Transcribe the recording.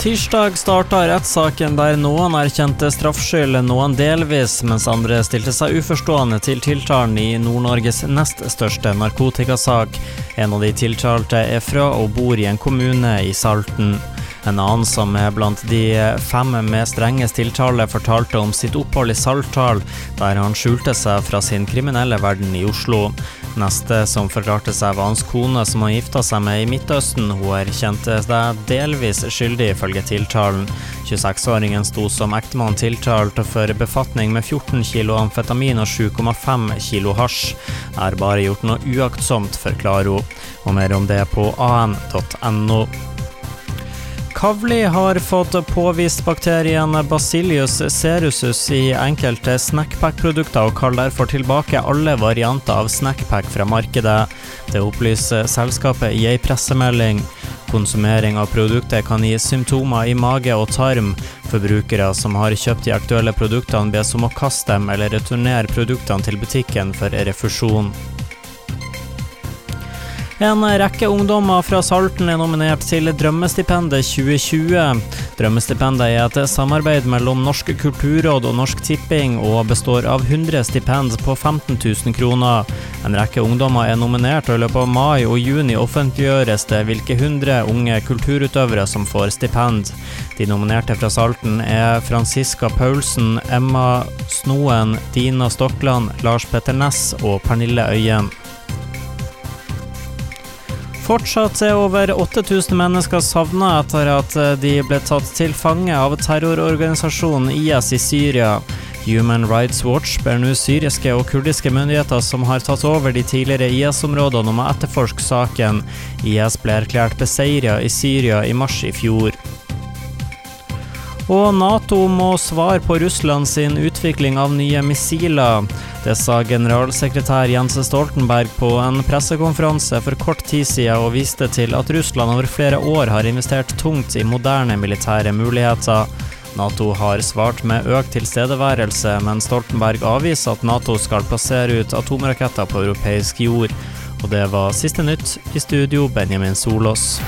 Tirsdag starta rettssaken der noen erkjente straffskyld, noen delvis, mens andre stilte seg uforstående til tiltalen i Nord-Norges nest største narkotikasak. En av de tiltalte er fra og bor i en kommune i Salten. En annen som er blant de fem med strengest tiltale, fortalte om sitt opphold i Saltdal, der han skjulte seg fra sin kriminelle verden i Oslo. Neste som forklarte seg, var hans kone som han gifta seg med i Midtøsten. Hun erkjente seg delvis skyldig, ifølge tiltalen. 26-åringen sto som ektemann tiltalt for befatning med 14 kilo amfetamin og 7,5 kilo hasj. Er bare gjort noe uaktsomt, forklarer hun. Og mer om det på an.no. Kavli har fått påvist bakterien Basilius cerusus i enkelte snackpack-produkter, og kaller derfor tilbake alle varianter av snackpack fra markedet. Det opplyser selskapet i ei pressemelding. Konsumering av produktet kan gi symptomer i mage og tarm. Forbrukere som har kjøpt de aktuelle produktene, bes om å kaste dem eller returnere produktene til butikken for refusjon. En rekke ungdommer fra Salten er nominert til Drømmestipendet 2020. Drømmestipendet er et samarbeid mellom Norsk kulturråd og Norsk Tipping, og består av 100 stipend på 15 000 kroner. En rekke ungdommer er nominert, og i løpet av mai og juni offentliggjøres det hvilke 100 unge kulturutøvere som får stipend. De nominerte fra Salten er Franziska Paulsen, Emma Snoen, Dina Stokland, Lars Petter Næss og Pernille Øyen. Fortsatt er over 8000 mennesker savna etter at de ble tatt til fange av terrororganisasjonen IS i Syria. Human Rights Watch ber nå syriske og kurdiske myndigheter som har tatt over de tidligere IS-områdene om å etterforske saken. IS ble erklært beseira i Syria i mars i fjor. Og Nato må svare på Russland sin utvikling av nye missiler. Det sa generalsekretær Jens Stoltenberg på en pressekonferanse for kort tid siden, og viste til at Russland over flere år har investert tungt i moderne militære muligheter. Nato har svart med økt tilstedeværelse, men Stoltenberg avviser at Nato skal plassere ut atomraketter på europeisk jord. Og det var siste nytt. I studio Benjamin Solås.